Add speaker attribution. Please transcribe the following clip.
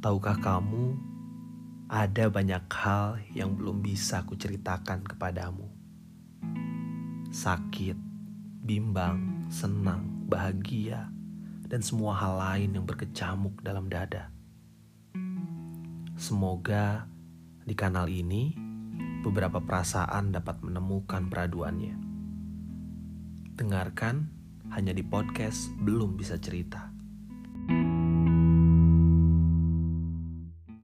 Speaker 1: Tahukah kamu, ada banyak hal yang belum bisa kuceritakan kepadamu. Sakit, bimbang, senang, bahagia, dan semua hal lain yang berkecamuk dalam dada. Semoga di kanal ini beberapa perasaan dapat menemukan peraduannya. Dengarkan hanya di podcast Belum Bisa Cerita.